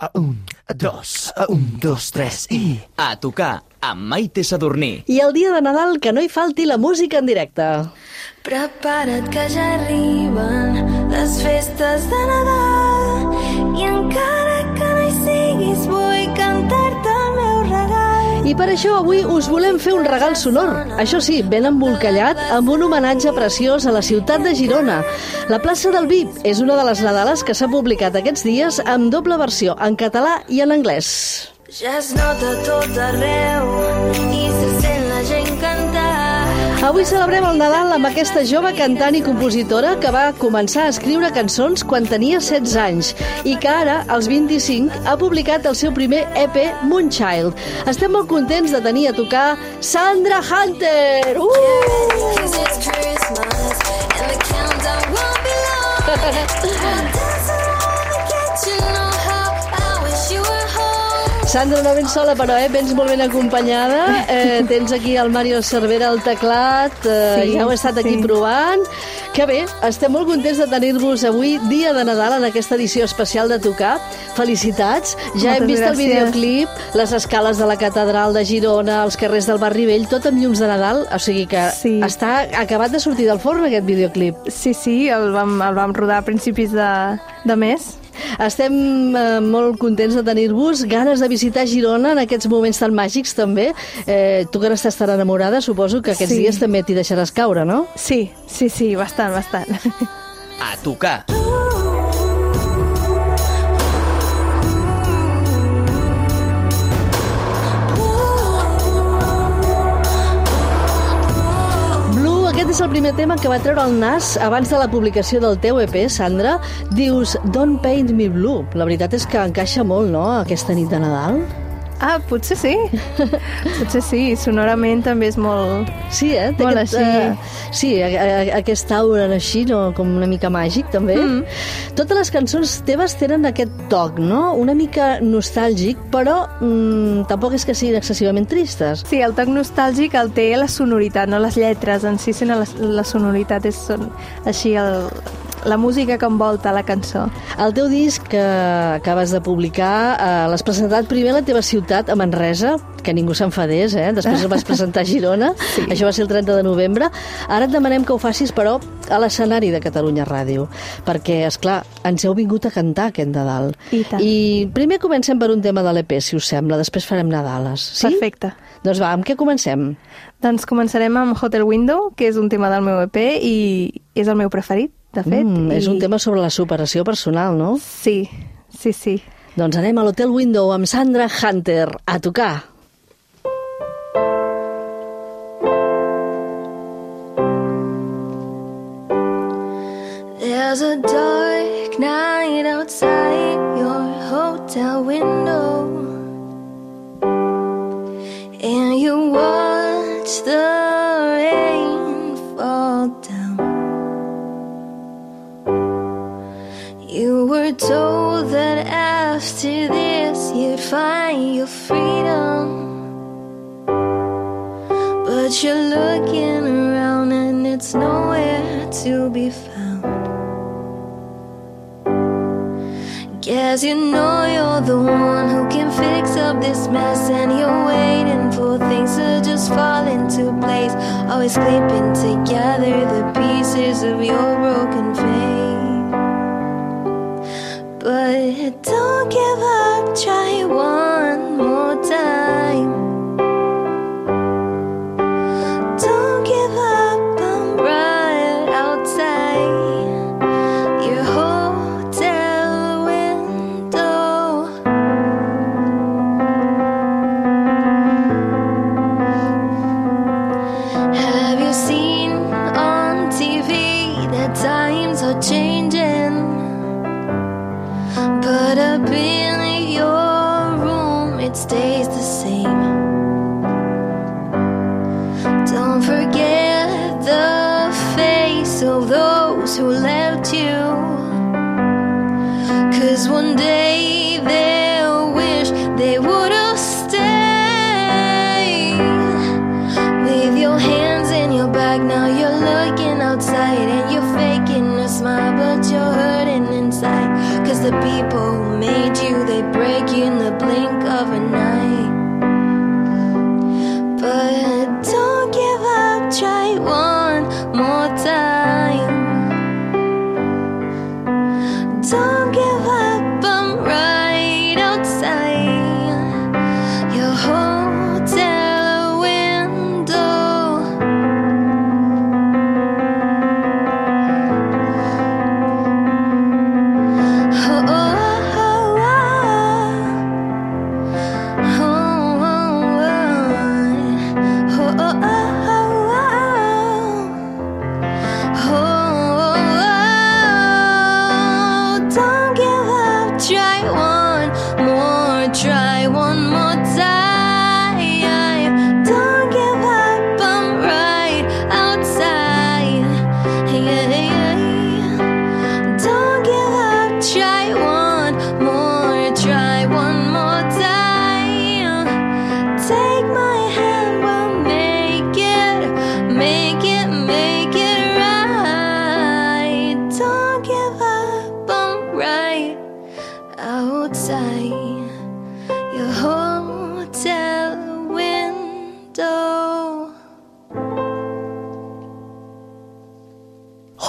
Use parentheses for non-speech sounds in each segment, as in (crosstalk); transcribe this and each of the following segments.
A un, a dos, a un, dos, tres i... A tocar amb Maite Sadurní. I el dia de Nadal que no hi falti la música en directe. Prepara't que ja arriben les festes de Nadal i encara I per això avui us volem fer un regal sonor. Això sí, ben embolcallat, amb un homenatge preciós a la ciutat de Girona. La plaça del VIP és una de les Nadales que s'ha publicat aquests dies amb doble versió, en català i en anglès. Ja es nota tot arreu i Avui celebrem el Nadal amb aquesta jove cantant i compositora que va començar a escriure cançons quan tenia 16 anys i que ara, als 25, ha publicat el seu primer EP, Moonchild. Estem molt contents de tenir a tocar Sandra Hunter! Uh! 'Cause (laughs) Sandra, no vens sola, però eh? vens molt ben acompanyada. Eh, tens aquí el Mario Cervera al teclat, eh, Sí, ja ho he estat aquí sí. provant. Que bé, estem molt contents de tenir-vos avui, dia de Nadal, en aquesta edició especial de Tocar. Felicitats! Ja hem Moltes vist el gràcies. videoclip, les escales de la catedral de Girona, els carrers del barri vell, tot amb llums de Nadal, o sigui que Sí. està acabat de sortir del forn aquest videoclip. Sí, sí, el vam, el vam rodar a principis de, de mes. Estem eh, molt contents de tenir-vos, ganes de visitar Girona en aquests moments tan màgics també. Eh, tu que ara estàs tan enamorada, suposo que aquests Sí. dies també t'hi deixaràs caure, no? Sí, sí, sí, bastant, bastant. A tocar. És el primer tema que va treure el Nas abans de la publicació del teu EP, Sandra. Dius, Don't Paint Me Blue. La veritat és que encaixa molt, no?, aquesta nit de Nadal. Ah, potser sí. (laughs) potser sí, sonorament també és molt... Sí, eh? Té Molt aquest, així. eh, sí, a, a, aquest aura així, no? com una mica màgic, també. Mm. Totes les cançons teves tenen aquest toc, no? Una mica nostàlgic, però mm, tampoc és que siguin excessivament tristes. Sí, el toc nostàlgic el té la sonoritat, no les lletres en si, sinó la, la sonoritat és son, així el, la música que envolta la cançó. El teu disc que acabes de publicar eh, l'has presentat primer a la teva ciutat, a Manresa, que ningú s'enfadés, eh? Després el vas presentar a Girona, (laughs) sí. això va ser el 30 de novembre. Ara et demanem que ho facis, però, a l'escenari de Catalunya Ràdio, perquè, és clar, ens heu vingut a cantar aquest Nadal. I tant. I primer comencem per un tema de l'EP, si us sembla, després farem Nadales. Sí? Perfecte. Doncs va, amb què comencem? Doncs començarem amb Hotel Window, que és un tema del meu EP i és el meu preferit, de fet. Mm, i... és un tema sobre la superació personal, no? Sí, sí, sí. Doncs anem a l'Hotel Window amb Sandra Hunter a tocar. There's a dark night outside your hotel window, find your freedom. But you're looking around and it's nowhere to be found. Guess you know you're the one who can fix up this mess, and you're waiting for things to just fall into place. Always clipping together the pieces of your broken faith. But don't give up, try one But up in your room, it stays the same.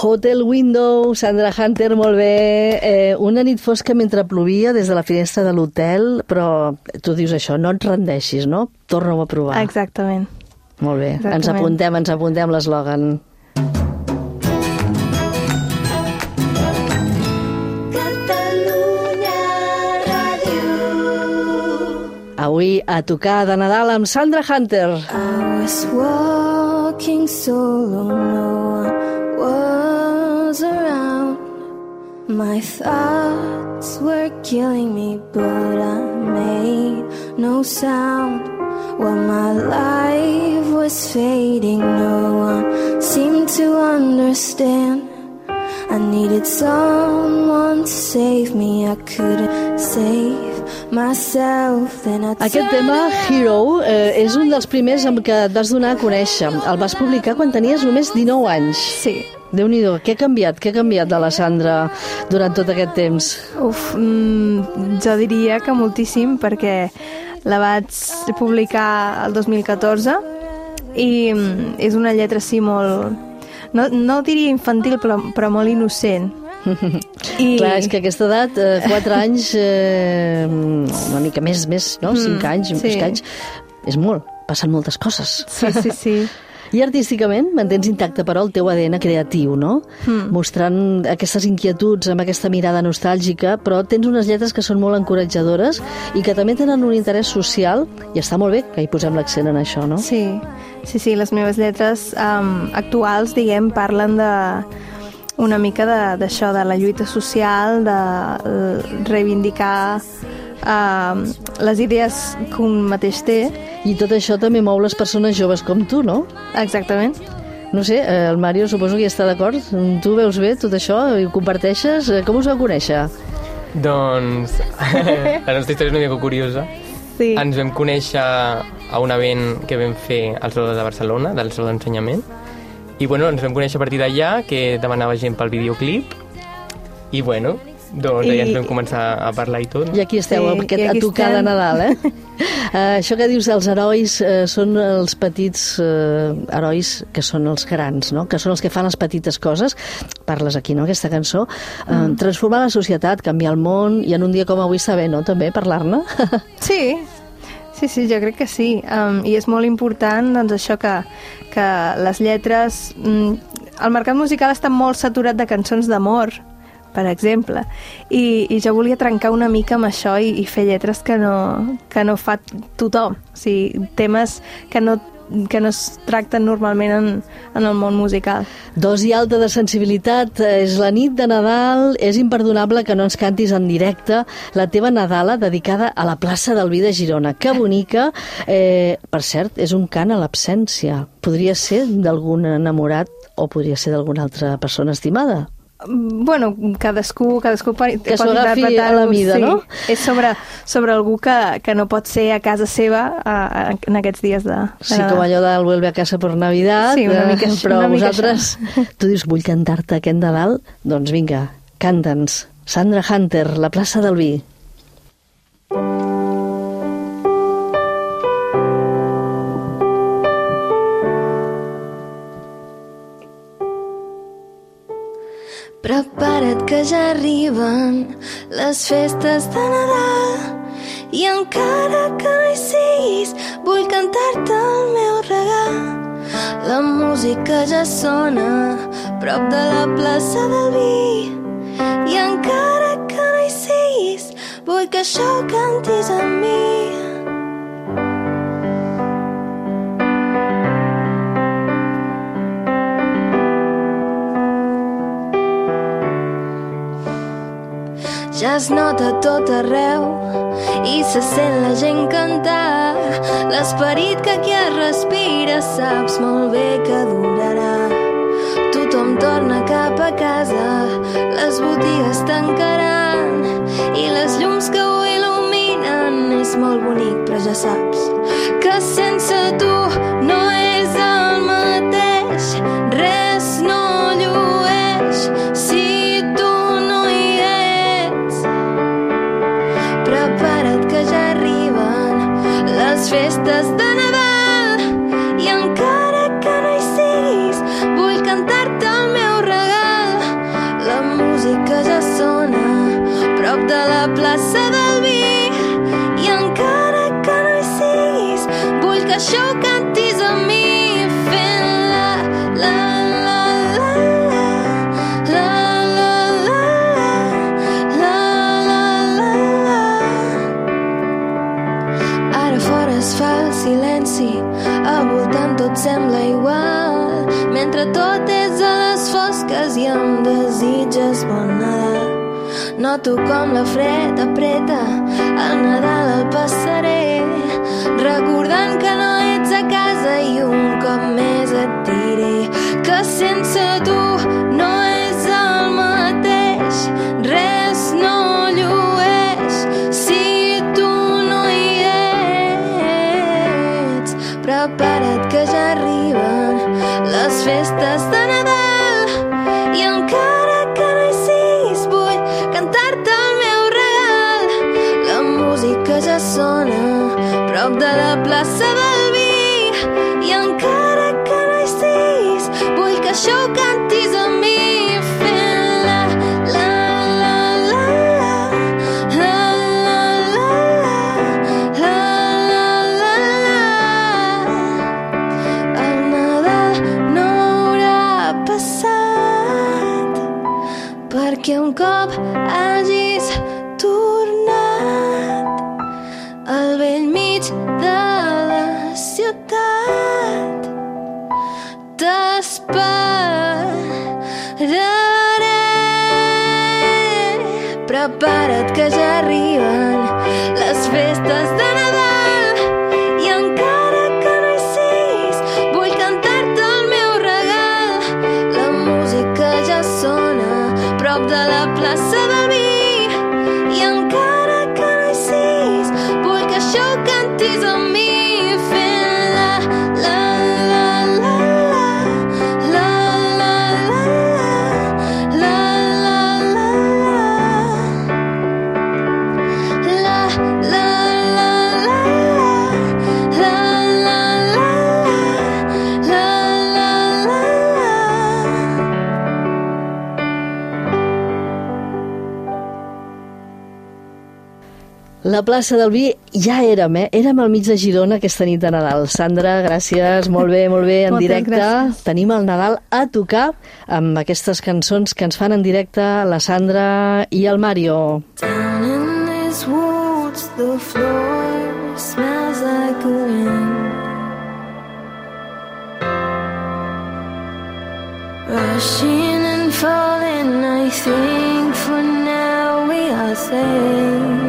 Hotel Window, Sandra Hunter, molt bé. Eh, una nit fosca mentre plovia des de la finestra de l'hotel, però tu dius això, no et rendeixis, no? Torna-ho a provar. Exactament. Molt bé, ens Exactament. apuntem, ens apuntem l'eslògan. Avui a tocar de Nadal amb Sandra Hunter. I was walking solo, no one My thoughts were killing me, but I made no sound. While my life was fading, no one seemed to understand. I needed someone to save me, I couldn't save myself. Then I Aquest tema, Hero, eh, és un dels primers amb què et vas donar a conèixer. El vas publicar quan tenies només 19 anys. Sí. Déu nhi què ha canviat? Què ha canviat de la Sandra durant tot aquest temps? Uf, mm, jo diria que moltíssim perquè la vaig publicar el 2014 i mm, és una lletra així molt... No, no diria infantil, però, però molt innocent. I... (laughs) Clar, és que a aquesta edat, eh, 4 anys, eh, una mica més, més no? 5 Mm, anys, sí. sí. anys, és molt, passen moltes coses. Sí, sí, sí. (laughs) I artísticament mantens intacte, però, el teu ADN creatiu, no? Mm. Mostrant aquestes inquietuds amb aquesta mirada nostàlgica, però tens unes lletres que són molt encoratjadores i que també tenen un interès social, i està molt bé que hi posem l'accent en això, no? Sí, sí, sí, les meves lletres um, actuals, diguem, parlen de una mica de- d'això, de, de la lluita social, de reivindicar um, les idees que un mateix té. I tot això també mou les persones joves com tu, no? Exactament. No sé, eh, el Mario suposo que hi està d'acord. Tu veus bé tot això i ho comparteixes. Eh, Com us vau conèixer? Doncs (laughs) la nostra història és una mica curiosa. Sí. Ens vam conèixer a un event que vam fer al Saló de Barcelona, del Saló d'Ensenyament, i bueno, ens vam conèixer a partir d'allà, que demanava gent pel videoclip, i bueno, doncs I- allà ens vam començar a parlar i tot. I aquí esteu, Sí, aquest, i a aquí tocar de estem. Nadal, eh? uh, (laughs) això que dius dels herois uh, són els petits uh, herois que són els grans, no? Que són els que fan les petites coses. Parles aquí, no?, aquesta cançó. Uh, mm. Transformar la societat, canviar el món, i en un dia com avui està bé, no?, també, parlar-ne. (laughs) Sí, sí, sí, jo crec que sí. Um, I és molt important doncs, això que, que les lletres... Mm, el mercat musical està molt saturat de cançons d'amor, per exemple, i, i jo volia trencar una mica amb això i, i fer lletres que no, que no fa tothom. O sigui, temes que no, que no es tracten normalment en, en el món musical. Dosi alta de sensibilitat, eh, és la nit de Nadal, és imperdonable que no ens cantis en directe la teva Nadala dedicada a la plaça del Vi de Girona. Que bonica! Eh, per cert, és un cant a l'absència. Podria ser d'algun enamorat o podria ser d'alguna altra persona estimada. Bueno, cadascú, cadascú pot, Que pot a la mida, sí. no? És sobre, sobre algú que, que no pot ser a casa seva a, a, en aquests dies de, de Sí, com allò del vuelve a casa por Navidad, Sí, una eh, mica però una mica vosaltres, tu dius, vull cantar-te aquest Nadal? Doncs vinga, canta'ns. Sandra Hunter, la plaça del Vi. Prepara't que ja arriben les festes de Nadal i encara que no hi siguis vull cantar-te el meu regal. La música ja sona prop de la plaça del vi i encara que no hi siguis vull que això cantis amb mi. Es nota tot arreu i se sent la gent cantar. L'esperit que aquí es respira saps molt bé que durarà. Tothom torna cap a casa, les botigues tancaran i les llums que ho il·luminen és molt bonic, però ja saps que sense tu no és fosques i em desitges bon Nadal. Noto com la fred apreta, el Nadal el passaré, recordant que no ets a casa i un cop més et diré que sense tu no és el mateix, res no llueix si tu no hi ets. Prepara't que ja arriben les festes prop de la plaça La plaça del Vi ja érem, eh? Érem al mig de Girona aquesta nit de Nadal. Sandra, gràcies, molt bé, molt bé, en Moltes directe. gràcies. Tenim el Nadal a tocar amb aquestes cançons que ens fan en directe la Sandra i el Mario. Down in these woods, the floor smells like a wind. Rushing and falling, I think for now we are safe.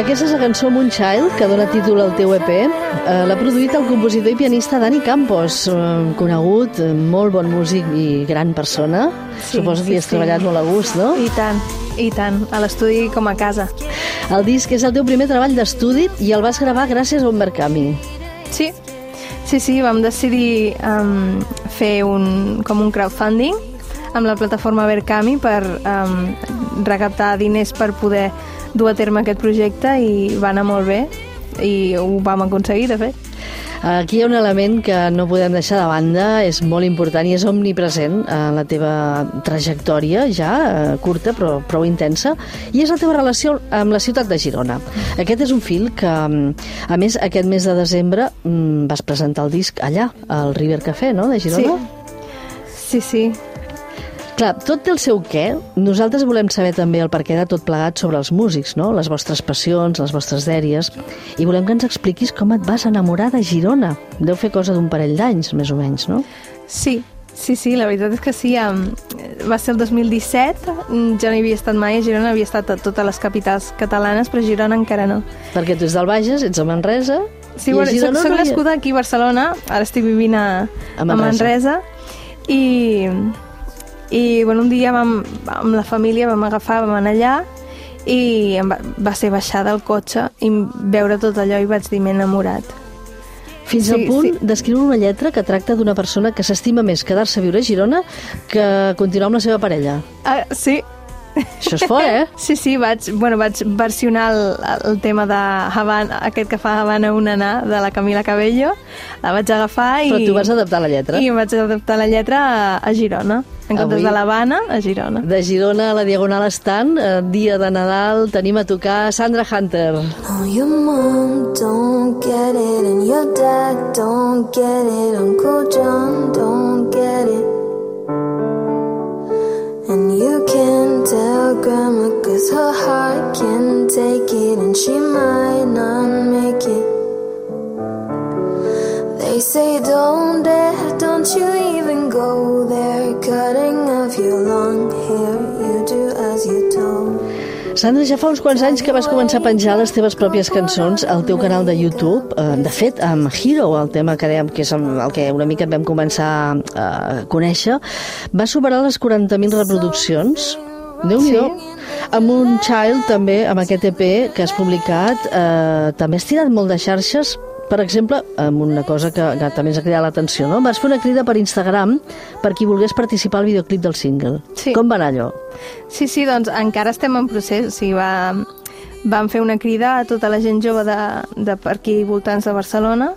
Aquesta és la cançó Moonchild, que dona títol al teu EP. Eh, L'ha produït el compositor i pianista Dani Campos, eh, conegut, eh, molt bon músic i gran persona. Sí, Suposo que sí, hi has sí. treballat molt a gust, no? I tant, i tant, a l'estudi com a casa. El disc és el teu primer treball d'estudi i el vas gravar gràcies a un Mercami. Sí, sí, sí, vam decidir um, fer un, com un crowdfunding amb la plataforma Verkami per um, recaptar diners per poder dur a terme aquest projecte i va anar molt bé i ho vam aconseguir, de fet. Aquí hi ha un element que no podem deixar de banda, és molt important i és omnipresent en la teva trajectòria ja eh, curta però prou intensa i és la teva relació amb la ciutat de Girona. Aquest és un fil que, mm, a més, aquest mes de desembre mm, vas presentar el disc allà, al River Café, no?, de Girona? Sí, sí. Clar, tot té el seu què. Nosaltres volem saber també el perquè de tot plegat sobre els músics, no? les vostres passions, les vostres dèries, i volem que ens expliquis com et vas enamorar de Girona. Deu fer cosa d'un parell d'anys, més o menys, no? Sí, sí, sí, la veritat és que sí. Va ser el 2017, mm, jo no hi havia estat mai a Girona, havia estat a totes les capitals catalanes, però a Girona encara no. Perquè tu ets del Bages, ets de Manresa... Sí, a bueno, soc, soc nascuda aquí a Barcelona, ara estic vivint a, A a Manresa. Manresa, i, i bueno, un dia vam, amb la família vam agafar, vam anar allà i em va, va ser baixar del cotxe i veure tot allò i vaig dir m'he enamorat. Fins Sí, al punt sí. d'escriure una lletra que tracta d'una persona que s'estima més quedar-se a viure a Girona que continuar amb la seva parella. Ah, sí, Això és fort, eh? (laughs) Sí, sí, vaig, bueno, vaig versionar el, el tema de Havana, aquest que fa Havana un anà, de la Camila Cabello. La vaig agafar i... Però tu vas adaptar la lletra. I em vaig adaptar la lletra a, a Girona. En comptes Avui- de l'Havana, a Girona. De Girona a la Diagonal Estant, eh, dia de Nadal, tenim a tocar Sandra Hunter. Oh, your mom don't get it, and your dad don't get it, Uncle John don't get it. And you can tell Grandma, cause her heart can take it, and she might not make it. They say don't dare, don't you even go there, cutting off your long hair, you do as you're told. Sandra, ja fa uns quants anys que vas començar a penjar les teves pròpies cançons al teu canal de YouTube. Eh, De fet, amb Hero, el tema que dèiem que és el que una mica et vam començar a conèixer, va superar les 40.000 reproduccions. déu nhi Sí. Amb un Child, també, amb aquest EP que has publicat, eh, també has tirat molt de xarxes, per exemple, amb una cosa que, que també ens ha cridat l'atenció, no? Vas fer una crida per Instagram per qui volgués participar al videoclip del single. Sí. Com va anar allò? Sí, sí, doncs encara estem en procés. O sigui, va, vam fer una crida a tota la gent jove de, de per aquí voltants de Barcelona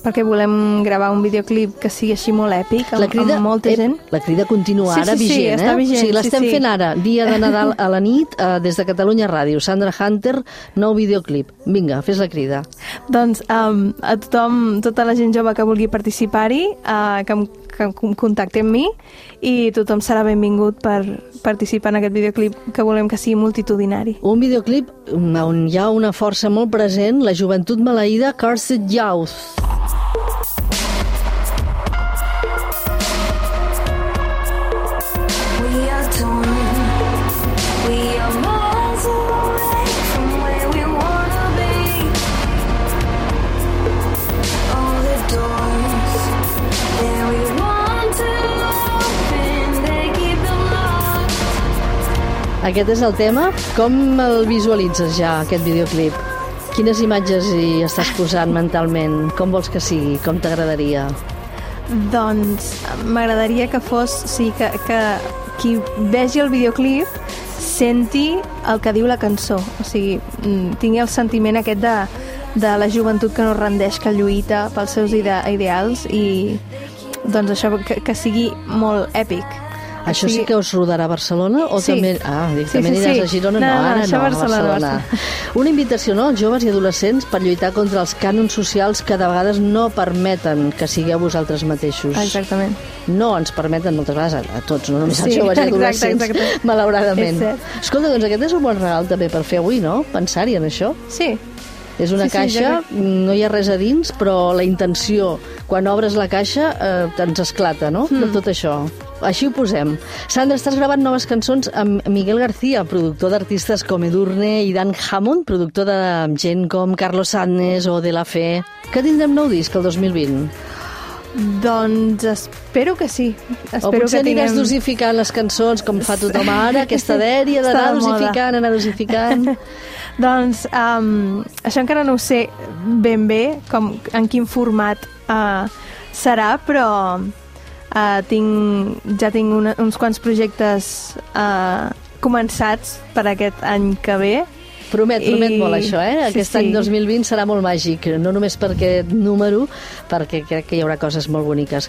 perquè volem gravar un videoclip que sigui així molt èpic, amb, amb molta gent. La crida continua Sí, ara sí, sí, vigent, està eh? vigent, o sigui, l'estem sí, sí. fent ara, dia de Nadal a la nit, eh, des de Catalunya Ràdio. Sandra Hunter, nou videoclip. Vinga, fes la crida. Doncs um, a tothom, tota la gent jove que vulgui participar-hi, uh, que, que contacti amb mi i tothom serà benvingut per participar en aquest videoclip que volem que sigui multitudinari. Un videoclip on hi ha una força molt present, la joventut maleïda Cursed Youth. Aquest és el tema. Com el visualitzes ja, aquest videoclip? Quines imatges hi estàs posant mentalment? Com vols que sigui? Com t'agradaria? Doncs m'agradaria que fos, o sigui, que, que qui vegi el videoclip senti el que diu la cançó, o sigui, mm, tingui el sentiment aquest de, de la joventut que no rendeix, que lluita pels seus ide ideals i doncs això, que, que sigui molt èpic. Això sí que us rodarà a Barcelona o Sí. també... Ah, dic, Sí, també sí, aniràs sí. a Girona? No, No, ara no, a Barcelona, a Una invitació no, als joves i adolescents per lluitar contra els cànons socials que de vegades no permeten que sigueu vosaltres mateixos. Exactament. No ens permeten moltes vegades a, a tots, no només als Sí, joves i exacte, adolescents, exacte. (laughs) malauradament. És cert. Escolta, doncs aquest és un bon regal també per fer avui, no? Pensar-hi en això. Sí, És una Sí, sí, caixa, jo no hi ha res a dins, però la intenció, quan obres la caixa, eh, ens esclata, no?, Hmm. de tot això. Així ho posem. Sandra, estàs gravant noves cançons amb Miguel García, productor d'artistes com Edurne i Dan Hammond, productor de gent com Carlos Sadness o De La Fe. Que tindrem nou disc el 2020? doncs espero que sí. Espero o potser que aniràs tinguem... dosificant les cançons com fa tothom ara, aquesta dèria d'anar (laughs) dosificant, anar dosificant... (laughs) Doncs um, això encara no ho sé ben bé, com, en quin format uh, serà, però uh, tinc, ja tinc una, uns quants projectes uh, començats per aquest any que ve. Promet, promet I- molt això, eh? sí, Aquest any sí. 2020 serà molt màgic, no només per aquest número, perquè crec que hi haurà coses molt boniques.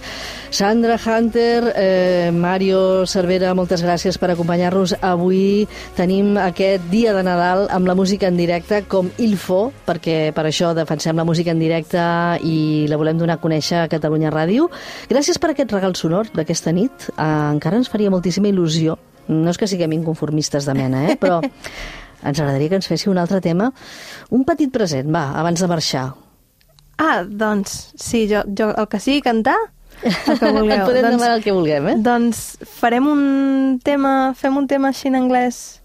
Sandra Hunter, eh, Mario Cervera, moltes gràcies per acompanyar-nos. Avui tenim aquest dia de Nadal amb la música en directe com Ilfo, perquè per això defensem la música en directe i la volem donar a conèixer a Catalunya Ràdio. Gràcies per aquest regal sonor d'aquesta nit. Eh, encara ens faria moltíssima il·lusió. No és que siguem inconformistes de mena, eh? però (laughs) ens agradaria que ens féssiu un altre tema. Un petit present, va, abans de marxar. Ah, doncs, sí, jo, jo el que sigui cantar, el que (laughs) vulgueu. Et podem doncs, demanar el que vulguem, eh? Doncs farem un tema, fem un tema així en anglès,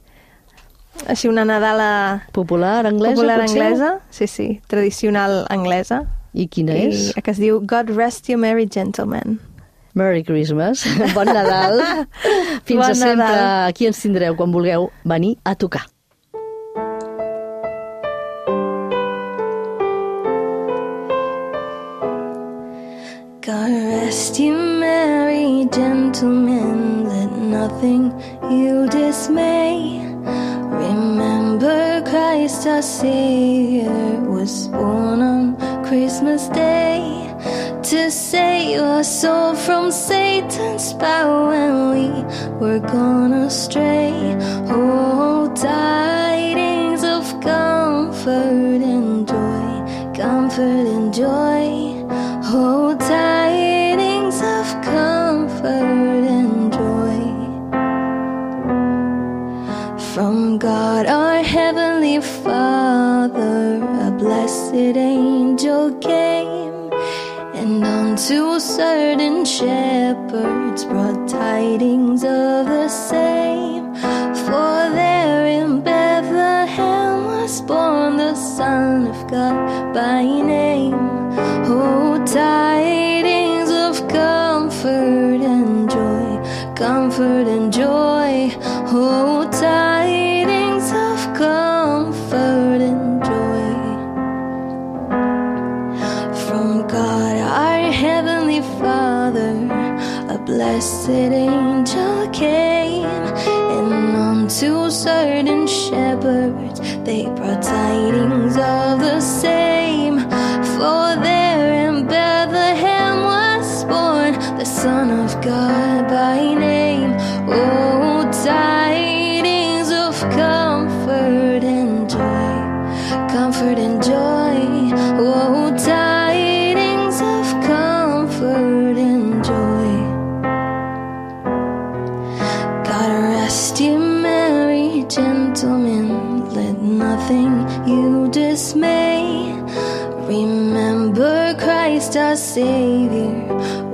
així una Nadala Popular, anglesa, popular potser? anglesa, sí, sí, tradicional anglesa. I quina I és? que es diu God Rest You Merry Gentlemen. Merry Christmas, (laughs) bon Nadal. (laughs) Fins Bon a sempre. Nadal. Aquí ens tindreu quan vulgueu venir a tocar. God rest you, merry gentlemen, let nothing you dismay. Remember Christ our Savior was born on Christmas Day to save our soul from Satan's power when we were gone astray. Oh, tidings of comfort and joy, comfort and joy. Certain shepherds brought tidings of the same. For there in Bethlehem was born the Son of God by name. Oh, tidings of comfort and joy, comfort and joy. Oh, blessed angel came, and unto certain shepherds they brought tidings of the same. Our Savior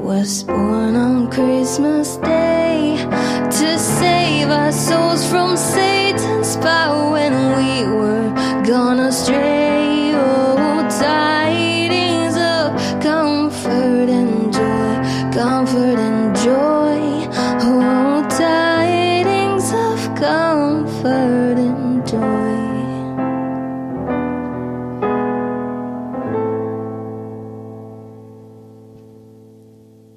was born on Christmas Day to save our souls from Satan's power when we were gone astray.